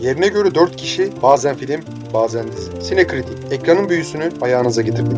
Yerine göre 4 kişi bazen film bazen dizi. Sinekritik ekranın büyüsünü ayağınıza getirdik.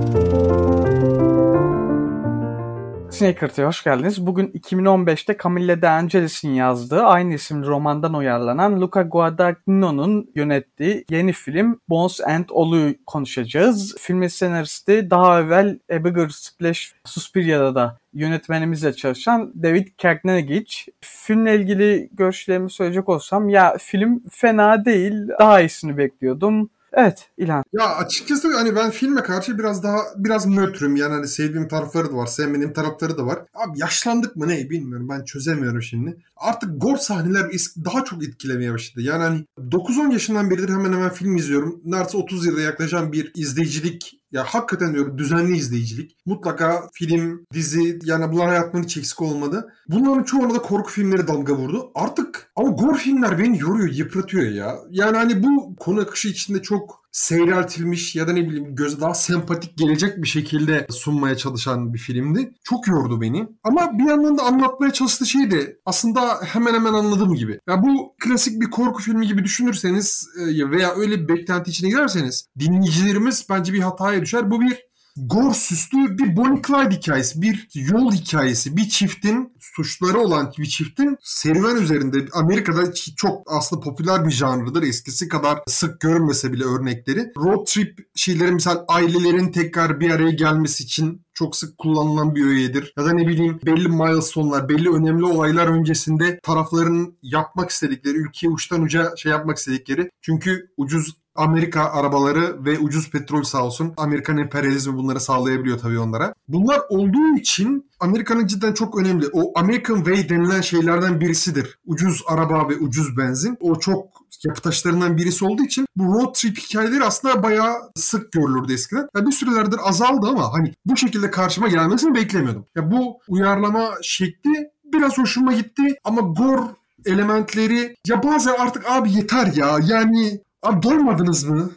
Sinekritik'e hoş geldiniz. Bugün 2015'te Camille De Angelis'in yazdığı aynı isimli romandan uyarlanan Luca Guadagnino'nun yönettiği yeni film Bones and All'u konuşacağız. Filmin senaristi daha evvel A Splash Suspiria'da da yönetmenimizle çalışan David Kerknegic. Filmle ilgili görüşlerimi söyleyecek olsam ya film fena değil. Daha iyisini bekliyordum. Evet İlhan. Ya açıkçası hani ben filme karşı biraz daha biraz nötrüm. Yani hani sevdiğim tarafları da var, sevmediğim tarafları da var. Abi yaşlandık mı ne bilmiyorum ben çözemiyorum şimdi. Artık gore sahneler daha çok etkilemeye başladı. Yani hani 9-10 yaşından beridir hemen hemen film izliyorum. Neredeyse 30 yılda yaklaşan bir izleyicilik ya hakikaten diyorum düzenli izleyicilik. Mutlaka film, dizi yani bunlar hayatımın hiç eksik olmadı. Bunların çoğuna da korku filmleri dalga vurdu. Artık ama gore filmler beni yoruyor, yıpratıyor ya. Yani hani bu konu akışı içinde çok seyreltilmiş ya da ne bileyim göz daha sempatik gelecek bir şekilde sunmaya çalışan bir filmdi. Çok yordu beni. Ama bir yandan da anlatmaya çalıştığı şey de aslında hemen hemen anladığım gibi. Ya bu klasik bir korku filmi gibi düşünürseniz e, veya öyle bir beklenti içine girerseniz dinleyicilerimiz bence bir hataya düşer. Bu bir Gor süslü bir Bonnie Clyde hikayesi, bir yol hikayesi, bir çiftin suçları olan bir çiftin serüven üzerinde Amerika'da çok aslında popüler bir janrıdır. Eskisi kadar sık görünmese bile örnekleri. Road trip şeyleri misal ailelerin tekrar bir araya gelmesi için çok sık kullanılan bir öğedir. Ya da ne bileyim belli milestone'lar, belli önemli olaylar öncesinde tarafların yapmak istedikleri, ülkeye uçtan uca şey yapmak istedikleri. Çünkü ucuz Amerika arabaları ve ucuz petrol sağ olsun. Amerikan emperyalizmi bunları sağlayabiliyor tabii onlara. Bunlar olduğu için Amerika'nın cidden çok önemli. O American Way denilen şeylerden birisidir. Ucuz araba ve ucuz benzin. O çok yapı taşlarından birisi olduğu için bu road trip hikayeleri aslında bayağı sık görülürdü eskiden. Yani bir sürelerdir azaldı ama hani bu şekilde karşıma gelmesini beklemiyordum. Ya bu uyarlama şekli biraz hoşuma gitti ama gore elementleri ya bazen artık abi yeter ya yani Abi doymadınız mı?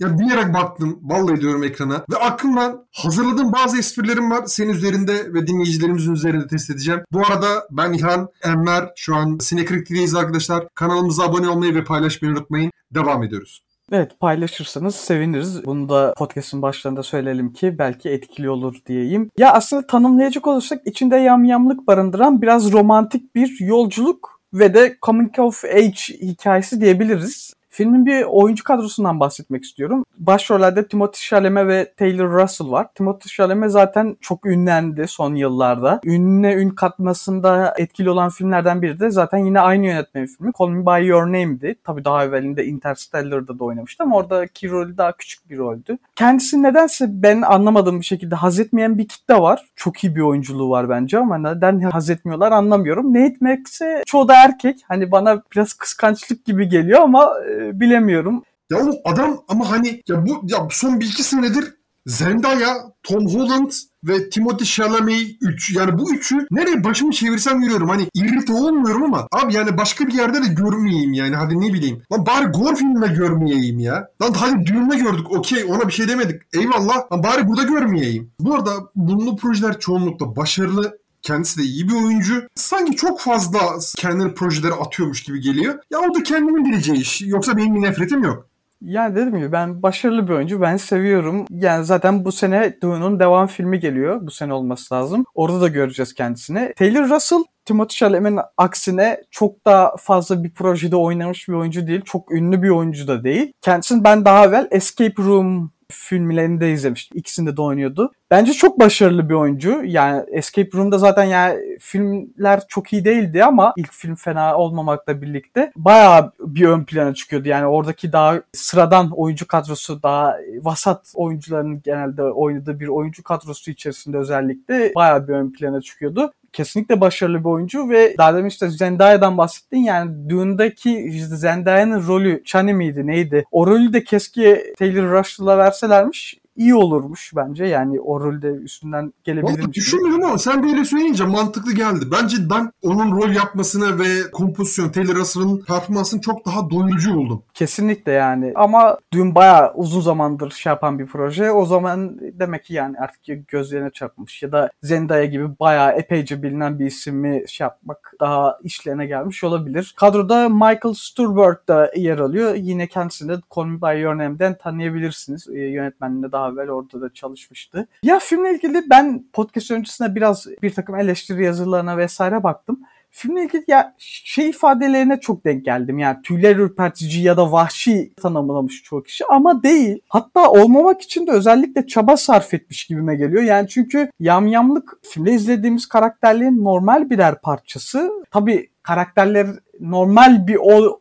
Ya diyerek baktım. Vallahi diyorum ekrana. Ve aklımdan hazırladığım bazı esprilerim var. Senin üzerinde ve dinleyicilerimizin üzerinde test edeceğim. Bu arada ben İlhan Enver. Şu an Sinekritik'teyiz arkadaşlar. Kanalımıza abone olmayı ve paylaşmayı unutmayın. Devam ediyoruz. Evet paylaşırsanız seviniriz. Bunu da podcast'ın başlarında söyleyelim ki belki etkili olur diyeyim. Ya aslında tanımlayacak olursak içinde yamyamlık barındıran biraz romantik bir yolculuk ve de coming of age hikayesi diyebiliriz. Filmin bir oyuncu kadrosundan bahsetmek istiyorum. Başrollerde Timothy Chalamet ve Taylor Russell var. Timothy Chalamet zaten çok ünlendi son yıllarda. Ününe ün katmasında etkili olan filmlerden biri de zaten yine aynı yönetmenin filmi Call Me By Your Name'di. Tabii daha evvelinde Interstellar'da da oynamıştı ama oradaki rolü daha küçük bir roldü. Kendisi nedense ben anlamadığım bir şekilde haz etmeyen bir kitle var. Çok iyi bir oyunculuğu var bence ama neden haz etmiyorlar anlamıyorum. Nate Max'e çoğu da erkek. Hani bana biraz kıskançlık gibi geliyor ama e, bilemiyorum. Ya o adam ama hani ya bu ya son bir iki senedir Zendaya, Tom Holland ve Timothy Chalamet 3. Yani bu üçü nereye başımı çevirsem görüyorum. Hani irrite olmuyorum ama abi yani başka bir yerde de görmeyeyim yani. Hadi ne bileyim. Lan bari Gore filminde görmeyeyim ya. Lan hadi düğünde gördük. Okey ona bir şey demedik. Eyvallah. Lan bari burada görmeyeyim. Bu arada bunun projeler çoğunlukla başarılı Kendisi de iyi bir oyuncu. Sanki çok fazla kendini projelere atıyormuş gibi geliyor. Ya o da kendinin bileceği iş. Yoksa benim bir nefretim yok. Yani dedim gibi ben başarılı bir oyuncu. Ben seviyorum. Yani zaten bu sene Dune'un devam filmi geliyor. Bu sene olması lazım. Orada da göreceğiz kendisini. Taylor Russell Timothy Chalamet'in aksine çok da fazla bir projede oynamış bir oyuncu değil. Çok ünlü bir oyuncu da değil. Kendisini ben daha evvel Escape Room filmlerini de izlemiştim. İkisinde de oynuyordu. Bence çok başarılı bir oyuncu. Yani Escape Room'da zaten yani filmler çok iyi değildi ama ilk film fena olmamakla birlikte bayağı bir ön plana çıkıyordu. Yani oradaki daha sıradan oyuncu kadrosu daha vasat oyuncuların genelde oynadığı bir oyuncu kadrosu içerisinde özellikle bayağı bir ön plana çıkıyordu kesinlikle başarılı bir oyuncu ve daha demin işte Zendaya'dan bahsettin yani Dune'daki Zendaya'nın rolü Chani miydi neydi? O rolü de keşke Taylor Russell'a verselermiş iyi olurmuş bence. Yani o rolde üstünden Vallahi gelebilir. düşünmedim ama sen böyle söyleyince mantıklı geldi. Bence ben onun rol yapmasına ve kompozisyon Taylor Russell'ın performansını çok daha doyurucu buldum. Kesinlikle yani. Ama dün bayağı uzun zamandır şey yapan bir proje. O zaman demek ki yani artık gözlerine çarpmış. Ya da Zendaya gibi bayağı epeyce bilinen bir ismi şey yapmak daha işlerine gelmiş olabilir. Kadroda Michael Stuhlbarg da yer alıyor. Yine kendisini de Call Me By Your Name'den tanıyabilirsiniz. E, yönetmenliğinde daha evvel orada da çalışmıştı. Ya filmle ilgili ben podcast öncesinde biraz bir takım eleştiri yazılarına vesaire baktım. Filmle ilgili ya şey ifadelerine çok denk geldim. Yani tüyler ürpertici ya da vahşi tanımlamış çoğu kişi ama değil. Hatta olmamak için de özellikle çaba sarf etmiş gibime geliyor. Yani çünkü yamyamlık filmde izlediğimiz karakterlerin normal birer parçası. Tabii karakterler normal bir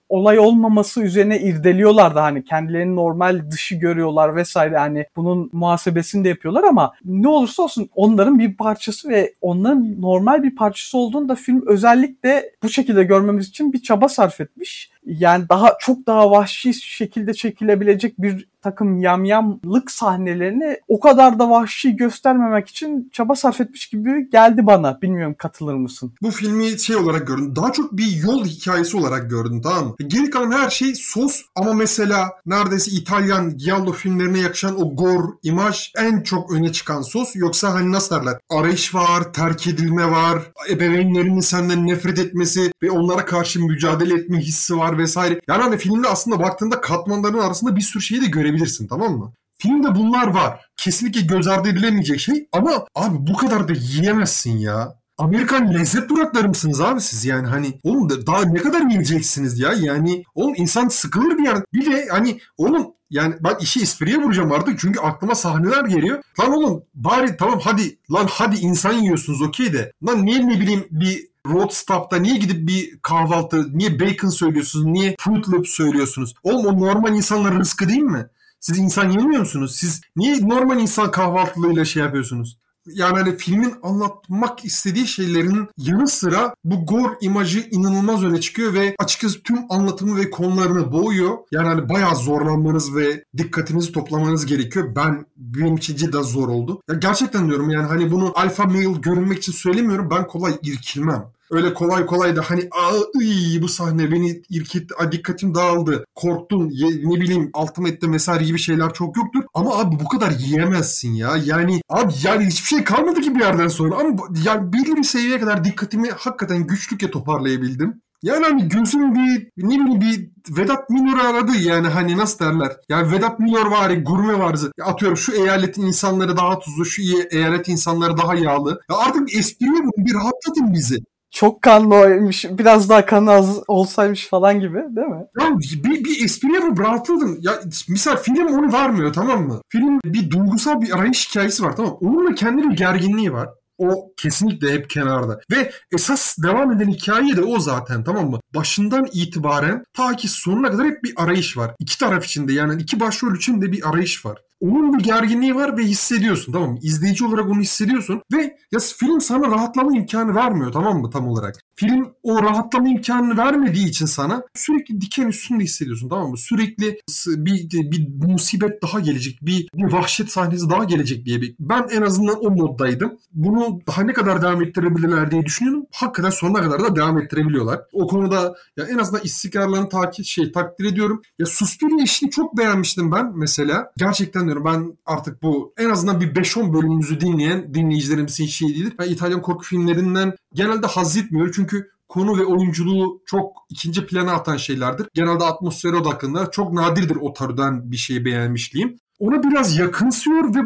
olay olmaması üzerine irdeliyorlar da hani kendilerini normal dışı görüyorlar vesaire hani bunun muhasebesini de yapıyorlar ama ne olursa olsun onların bir parçası ve onların normal bir parçası olduğunu da film özellikle bu şekilde görmemiz için bir çaba sarf etmiş. Yani daha çok daha vahşi şekilde çekilebilecek bir takım yamyamlık sahnelerini o kadar da vahşi göstermemek için çaba sarf etmiş gibi geldi bana. Bilmiyorum katılır mısın? Bu filmi şey olarak gördüm. Daha çok bir yol hikayesi olarak gördüm tamam mı? Geri kalan her şey sos ama mesela neredeyse İtalyan Giallo filmlerine yakışan o gore imaj en çok öne çıkan sos. Yoksa hani nasıl derler? Arayış var, terk edilme var, ebeveynlerinin senden nefret etmesi ve onlara karşı mücadele etme hissi var vesaire. Yani hani filmde aslında baktığında katmanların arasında bir sürü şeyi de görebilirsin tamam mı? Filmde bunlar var. Kesinlikle göz ardı edilemeyecek şey ama abi bu kadar da yiyemezsin ya. Amerikan lezzet durakları mısınız abi siz yani hani oğlum da daha ne kadar yiyeceksiniz ya yani oğlum insan sıkılır bir yer bir de hani oğlum yani ben işi espriye vuracağım artık çünkü aklıma sahneler geliyor. Lan oğlum bari tamam hadi lan hadi insan yiyorsunuz okey de lan niye ne bileyim bir road stop'ta niye gidip bir kahvaltı niye bacon söylüyorsunuz niye fruit loop söylüyorsunuz? Oğlum o normal insanların rızkı değil mi? Siz insan yemiyor musunuz? Siz niye normal insan kahvaltılığıyla şey yapıyorsunuz? Yani hani filmin anlatmak istediği şeylerin yanı sıra bu gore imajı inanılmaz öne çıkıyor ve açıkçası tüm anlatımı ve konularını boğuyor. Yani hani bayağı zorlanmanız ve dikkatinizi toplamanız gerekiyor. Ben benim için cidden zor oldu. Ya gerçekten diyorum yani hani bunu alfa male görünmek için söylemiyorum. Ben kolay irkilmem öyle kolay kolay da hani ıy, bu sahne beni irkitti, dikkatim dağıldı, korktum, ye, ne bileyim altıma etti vesaire gibi şeyler çok yoktur. Ama abi bu kadar yiyemezsin ya. Yani abi yani hiçbir şey kalmadı ki bir yerden sonra. Ama yani belli bir seviyeye kadar dikkatimi hakikaten güçlükle toparlayabildim. Yani hani gözüm bir ne bileyim bir Vedat Milor aradı yani hani nasıl derler. Yani Vedat Milor var gurme var. Ya atıyorum şu eyaletin insanları daha tuzlu, şu eyalet insanları daha yağlı. Ya artık espriye bir rahatlatın bizi çok kanlı oymuş. Biraz daha kanı az olsaymış falan gibi değil mi? Ya bir, bir espriye mi rahatladım? Ya misal film onu vermiyor tamam mı? Film bir duygusal bir arayış hikayesi var tamam mı? Onun da kendi bir gerginliği var. O kesinlikle hep kenarda. Ve esas devam eden hikaye de o zaten tamam mı? Başından itibaren ta ki sonuna kadar hep bir arayış var. İki taraf içinde yani iki başrol için de bir arayış var onun bir gerginliği var ve hissediyorsun tamam mı? İzleyici olarak onu hissediyorsun ve ya film sana rahatlama imkanı vermiyor tamam mı tam olarak? Film o rahatlama imkanını vermediği için sana sürekli diken üstünde hissediyorsun tamam mı? Sürekli bir, bir musibet daha gelecek, bir, bir vahşet sahnesi daha gelecek diye. Ben en azından o moddaydım. Bunu daha ne kadar devam ettirebilirler diye düşünüyorum. Hakikaten sonuna kadar da devam ettirebiliyorlar. O konuda ya en azından istikrarlarını takip şey takdir ediyorum. Ya Suspiria işini çok beğenmiştim ben mesela. Gerçekten diyorum ben artık bu en azından bir 5-10 bölümümüzü dinleyen dinleyicilerimizin şey değildir. Ben İtalyan korku filmlerinden genelde haz etmiyorum çünkü konu ve oyunculuğu çok ikinci plana atan şeylerdir. Genelde atmosfere odaklanır. Çok nadirdir o türden bir şeyi beğenmişliğim. Ona biraz yakınsıyor ve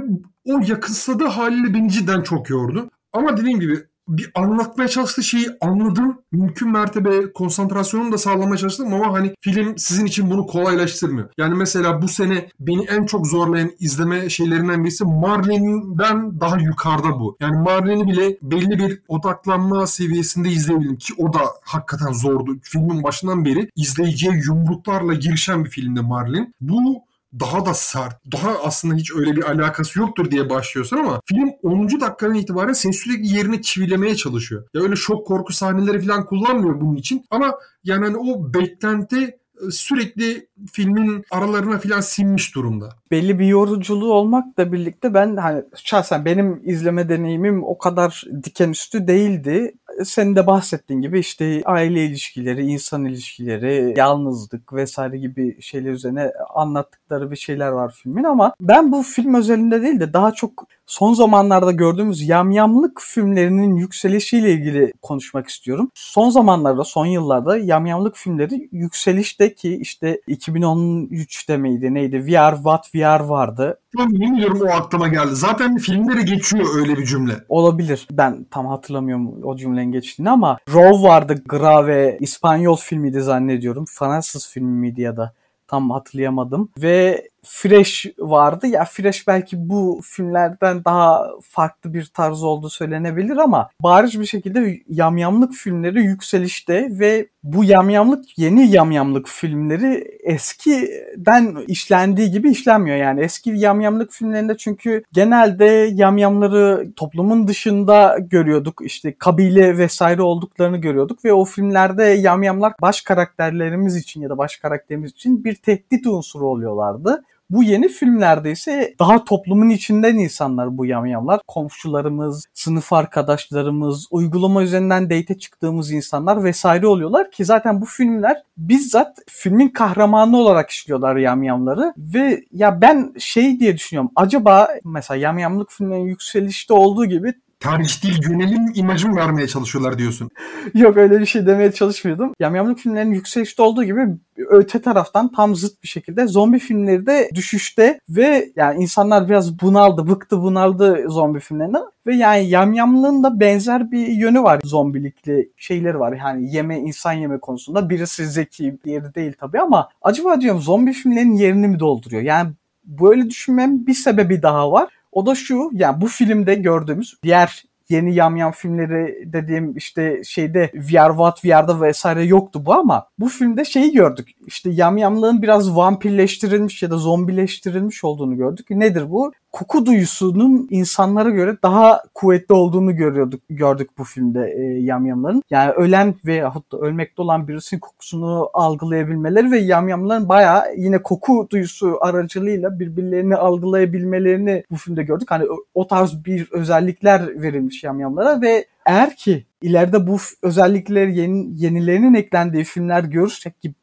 o yakınsadığı haliyle beni cidden çok yordu. Ama dediğim gibi bir anlatmaya çalıştığı şeyi anladım. Mümkün mertebe konsantrasyonumu da sağlamaya çalıştım ama hani film sizin için bunu kolaylaştırmıyor. Yani mesela bu sene beni en çok zorlayan izleme şeylerinden birisi Marlene'den daha yukarıda bu. Yani Marlene'i bile belli bir odaklanma seviyesinde izleyebildim ki o da hakikaten zordu. Filmin başından beri izleyiciye yumruklarla girişen bir filmdi Marlene. Bu daha da sert, daha aslında hiç öyle bir alakası yoktur diye başlıyorsun ama film 10. dakikadan itibaren seni sürekli yerine çivilemeye çalışıyor. Ya öyle şok korku sahneleri falan kullanmıyor bunun için ama yani hani o beklenti e, sürekli filmin aralarına filan sinmiş durumda. Belli bir yoruculuğu olmakla birlikte ben hani şahsen benim izleme deneyimim o kadar diken üstü değildi. Senin de bahsettiğin gibi işte aile ilişkileri, insan ilişkileri, yalnızlık vesaire gibi şeyler üzerine anlattıkları bir şeyler var filmin ama ben bu film özelinde değil de daha çok son zamanlarda gördüğümüz yamyamlık filmlerinin yükselişiyle ilgili konuşmak istiyorum. Son zamanlarda, son yıllarda yamyamlık filmleri yükselişte ki işte 2013'te miydi neydi VR What VR vardı. Bilmiyorum o aklıma geldi. Zaten filmlere geçiyor öyle bir cümle. Olabilir. Ben tam hatırlamıyorum o cümlenin geçtiğini ama Row vardı. Grave İspanyol filmiydi zannediyorum. Fransız filmi miydi ya da tam hatırlayamadım. Ve Fresh vardı. Ya Fresh belki bu filmlerden daha farklı bir tarz olduğu söylenebilir ama bariz bir şekilde yamyamlık filmleri yükselişte ve bu yamyamlık yeni yamyamlık filmleri eskiden işlendiği gibi işlenmiyor. Yani eski yamyamlık filmlerinde çünkü genelde yamyamları toplumun dışında görüyorduk. İşte kabile vesaire olduklarını görüyorduk ve o filmlerde yamyamlar baş karakterlerimiz için ya da baş karakterimiz için bir tehdit unsuru oluyorlardı. Bu yeni filmlerde ise daha toplumun içinden insanlar bu yamyamlar. Komşularımız, sınıf arkadaşlarımız, uygulama üzerinden date çıktığımız insanlar vesaire oluyorlar ki zaten bu filmler bizzat filmin kahramanı olarak işliyorlar yamyamları ve ya ben şey diye düşünüyorum acaba mesela yamyamlık filmlerin yükselişte olduğu gibi tercih değil yönelim imajı mı vermeye çalışıyorlar diyorsun? Yok öyle bir şey demeye çalışmıyordum. Yamyamlık filmlerin yükselişte olduğu gibi öte taraftan tam zıt bir şekilde zombi filmleri de düşüşte ve yani insanlar biraz bunaldı, bıktı bunaldı zombi filmlerinden ve yani yamyamlığın da benzer bir yönü var zombilikli şeyleri var. Yani yeme insan yeme konusunda birisi zeki, diğeri değil tabii ama acaba diyorum zombi filmlerin yerini mi dolduruyor? Yani böyle düşünmem bir sebebi daha var. O da şu yani bu filmde gördüğümüz diğer yeni yamyam filmleri dediğim işte şeyde VR What VR'da vesaire yoktu bu ama bu filmde şeyi gördük. İşte yamyamlığın biraz vampirleştirilmiş ya da zombileştirilmiş olduğunu gördük. Nedir bu? Koku duyusunun insanlara göre daha kuvvetli olduğunu görüyorduk gördük bu filmde e, yamyamların. Yani ölen ve da ölmekte olan birisinin kokusunu algılayabilmeleri ve yamyamların bayağı yine koku duyusu aracılığıyla birbirlerini algılayabilmelerini bu filmde gördük. Hani o tarz bir özellikler verilmiş yamyamlara ve eğer ki ileride bu özellikler yeni, yenilerinin eklendiği filmler görürsek ki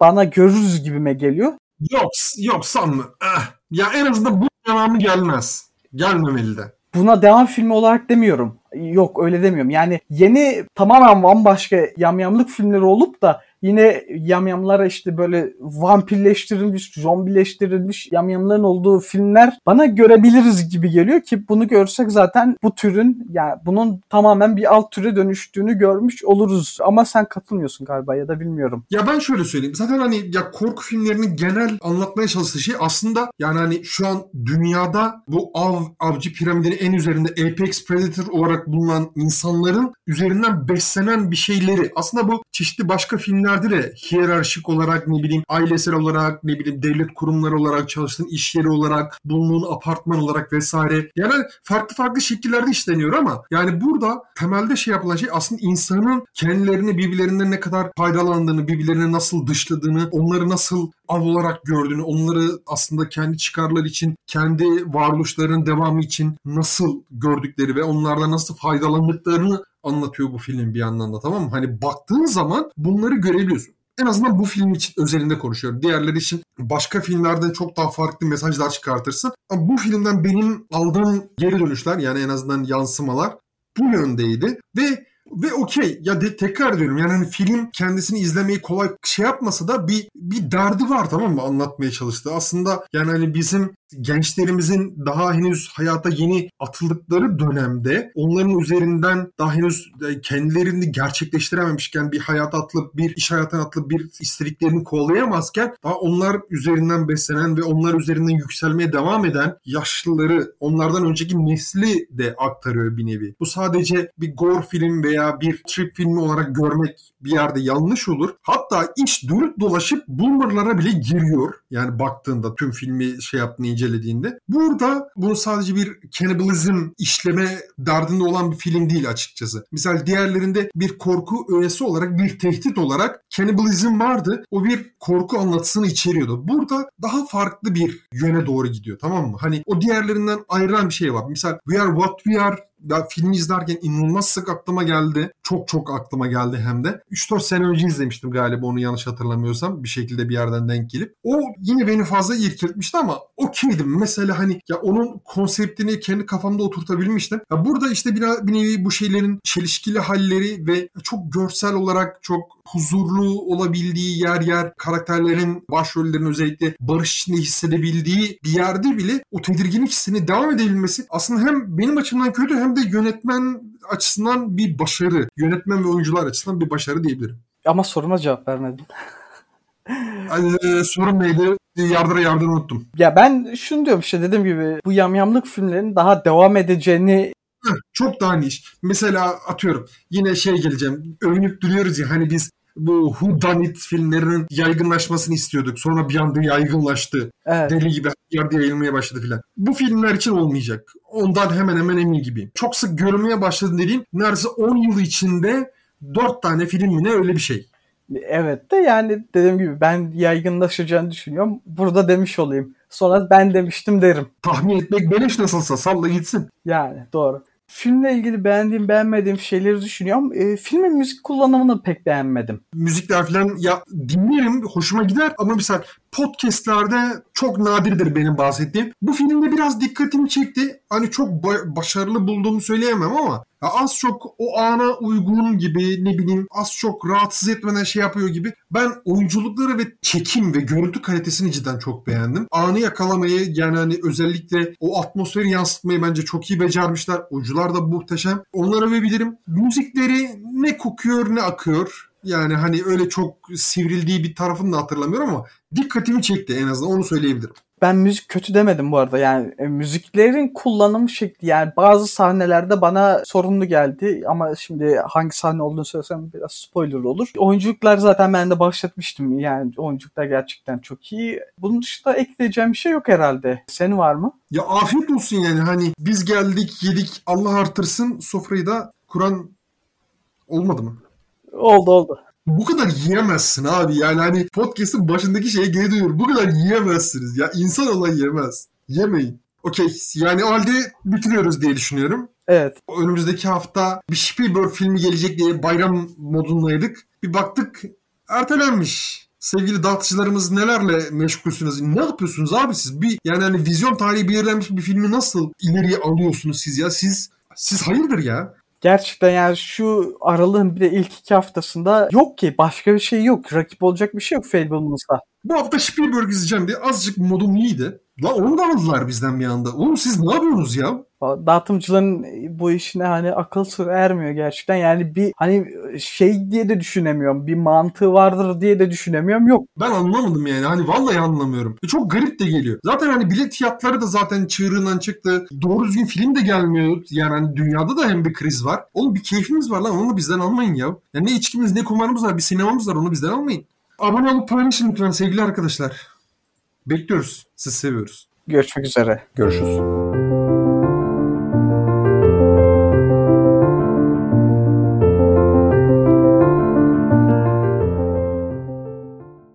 bana görürüz gibime geliyor. Yok, yok sanmı. Eh. Ya en azından bu devamı gelmez. Gelmemeli de. Buna devam filmi olarak demiyorum. Yok öyle demiyorum. Yani yeni tamamen bambaşka yamyamlık filmleri olup da yine yamyamlara işte böyle vampirleştirilmiş, zombileştirilmiş yamyamların olduğu filmler bana görebiliriz gibi geliyor ki bunu görsek zaten bu türün yani bunun tamamen bir alt türe dönüştüğünü görmüş oluruz. Ama sen katılmıyorsun galiba ya da bilmiyorum. Ya ben şöyle söyleyeyim. Zaten hani ya korku filmlerinin genel anlatmaya çalıştığı şey aslında yani hani şu an dünyada bu av avcı piramidinin en üzerinde apex predator olarak bulunan insanların üzerinden beslenen bir şeyleri. Aslında bu çeşitli başka filmler filmlerde de hiyerarşik olarak ne bileyim ailesel olarak ne bileyim devlet kurumları olarak çalıştığın iş yeri olarak bulunduğun apartman olarak vesaire. Yani farklı farklı şekillerde işleniyor ama yani burada temelde şey yapılan şey aslında insanın kendilerini birbirlerinden ne kadar faydalandığını, birbirlerine nasıl dışladığını, onları nasıl av olarak gördüğünü, onları aslında kendi çıkarları için, kendi varoluşlarının devamı için nasıl gördükleri ve onlardan nasıl faydalandıklarını anlatıyor bu film bir yandan da tamam mı? Hani baktığın zaman bunları görebiliyorsun. En azından bu film için özelinde konuşuyorum. Diğerleri için başka filmlerden çok daha farklı mesajlar çıkartırsın. Ama bu filmden benim aldığım geri dönüşler yani en azından yansımalar bu yöndeydi. Ve ve okey ya de, tekrar ediyorum yani hani film kendisini izlemeyi kolay şey yapmasa da bir bir derdi var tamam mı anlatmaya çalıştı. Aslında yani hani bizim gençlerimizin daha henüz hayata yeni atıldıkları dönemde onların üzerinden daha henüz e, kendilerini gerçekleştirememişken bir hayata atılıp bir iş hayatına atılıp bir istediklerini kovalayamazken daha onlar üzerinden beslenen ve onlar üzerinden yükselmeye devam eden yaşlıları onlardan önceki nesli de aktarıyor bir nevi. Bu sadece bir gore film veya bir trip filmi olarak görmek bir yerde yanlış olur. Hatta iç dönüp dolaşıp boomerlara bile giriyor. Yani baktığında tüm filmi şey yaptığını incelediğinde. Burada bunu sadece bir cannibalizm işleme derdinde olan bir film değil açıkçası. Misal diğerlerinde bir korku öğesi olarak bir tehdit olarak cannibalizm vardı. O bir korku anlatısını içeriyordu. Burada daha farklı bir yöne doğru gidiyor tamam mı? Hani o diğerlerinden ayrılan bir şey var. Misal We Are What We Are ya filmi izlerken inanılmaz sık aklıma geldi. Çok çok aklıma geldi hem de. 3-4 sene önce izlemiştim galiba onu yanlış hatırlamıyorsam. Bir şekilde bir yerden denk gelip. O yine beni fazla irkiltmişti ama okeydim. Mesela hani ya onun konseptini kendi kafamda oturtabilmiştim. Ya burada işte bir, bir nevi bu şeylerin çelişkili halleri ve çok görsel olarak çok huzurlu olabildiği yer yer karakterlerin başrollerin özellikle barış içinde hissedebildiği bir yerde bile o tedirginlik hissini devam edebilmesi aslında hem benim açımdan kötü hem de yönetmen açısından bir başarı. Yönetmen ve oyuncular açısından bir başarı diyebilirim. Ama soruma cevap vermedin. Yani, e, sorun neydi? Yardıra yardıra unuttum. Ya ben şunu diyorum işte dediğim gibi bu yamyamlık filmlerin daha devam edeceğini çok daha niş. Mesela atıyorum yine şey geleceğim. Övünüp duruyoruz ya hani biz bu Who filmlerinin yaygınlaşmasını istiyorduk. Sonra bir anda yaygınlaştı. evet, Deli gibi her yerde yayılmaya başladı filan. Bu filmler için olmayacak. Ondan hemen hemen emin gibiyim. Çok sık görülmeye başladı dediğim neredeyse 10 yıl içinde 4 tane film mi ne öyle bir şey. evet de yani dediğim gibi ben yaygınlaşacağını düşünüyorum. Burada demiş olayım. Sonra ben demiştim derim. Tahmin etmek beleş nasılsa salla gitsin. Yani doğru. Filmle ilgili beğendiğim beğenmediğim şeyleri düşünüyorum. E, filmin müzik kullanımını pek beğenmedim. Müzikler falan ya dinlerim hoşuma gider ama mesela podcastlerde çok nadirdir benim bahsettiğim. Bu filmde biraz dikkatimi çekti. Hani çok ba- başarılı bulduğumu söyleyemem ama ya az çok o ana uygun gibi ne bileyim az çok rahatsız etmeden şey yapıyor gibi. Ben oyunculukları ve çekim ve görüntü kalitesini cidden çok beğendim. Anı yakalamayı yani hani özellikle o atmosferi yansıtmayı bence çok iyi becermişler. Oyuncular da muhteşem. Onlara övebilirim. Müzikleri ne kokuyor ne akıyor. Yani hani öyle çok sivrildiği bir tarafını da hatırlamıyorum ama dikkatimi çekti en azından onu söyleyebilirim. Ben müzik kötü demedim bu arada. Yani e, müziklerin kullanım şekli yani bazı sahnelerde bana sorunlu geldi ama şimdi hangi sahne olduğunu söylesem biraz spoiler olur. Oyunculuklar zaten ben de bahsetmiştim. Yani oyunculuklar gerçekten çok iyi. Bunun dışında ekleyeceğim bir şey yok herhalde. Senin var mı? Ya afiyet olsun yani hani biz geldik yedik Allah artırsın sofrayı da Kur'an olmadı mı? Oldu oldu. Bu kadar yiyemezsin abi yani hani podcast'ın başındaki şeye geri dönüyorum. Bu kadar yiyemezsiniz ya insan olan yemez. Yemeyin. Okey yani o halde bitiriyoruz diye düşünüyorum. Evet. Önümüzdeki hafta bir Spielberg filmi gelecek diye bayram modundaydık. Bir baktık ertelenmiş. Sevgili dağıtıcılarımız nelerle meşgulsünüz? Ne yapıyorsunuz abi siz? Bir yani hani vizyon tarihi belirlenmiş bir filmi nasıl ileriye alıyorsunuz siz ya? Siz siz hayırdır ya? Gerçekten yani şu aralığın bir de ilk iki haftasında yok ki başka bir şey yok. Rakip olacak bir şey yok Fableman's'a. Bu hafta Spielberg izleyeceğim diye azıcık modum iyiydi. La onu da aldılar bizden bir anda. Oğlum siz ne yapıyorsunuz ya? Dağıtımcıların bu işine hani akıl sır ermiyor gerçekten. Yani bir hani şey diye de düşünemiyorum. Bir mantığı vardır diye de düşünemiyorum. Yok. Ben anlamadım yani. Hani vallahi anlamıyorum. E çok garip de geliyor. Zaten hani bilet fiyatları da zaten çığırından çıktı. Doğru düzgün film de gelmiyor. Yani hani dünyada da hem bir kriz var. Oğlum bir keyfimiz var lan. Onu bizden almayın ya. Yani ne içkimiz ne kumarımız var. Bir sinemamız var. Onu bizden almayın. Abone olup paylaşın lütfen sevgili arkadaşlar. Bekliyoruz. Sizi seviyoruz. Görüşmek üzere. Görüşürüz.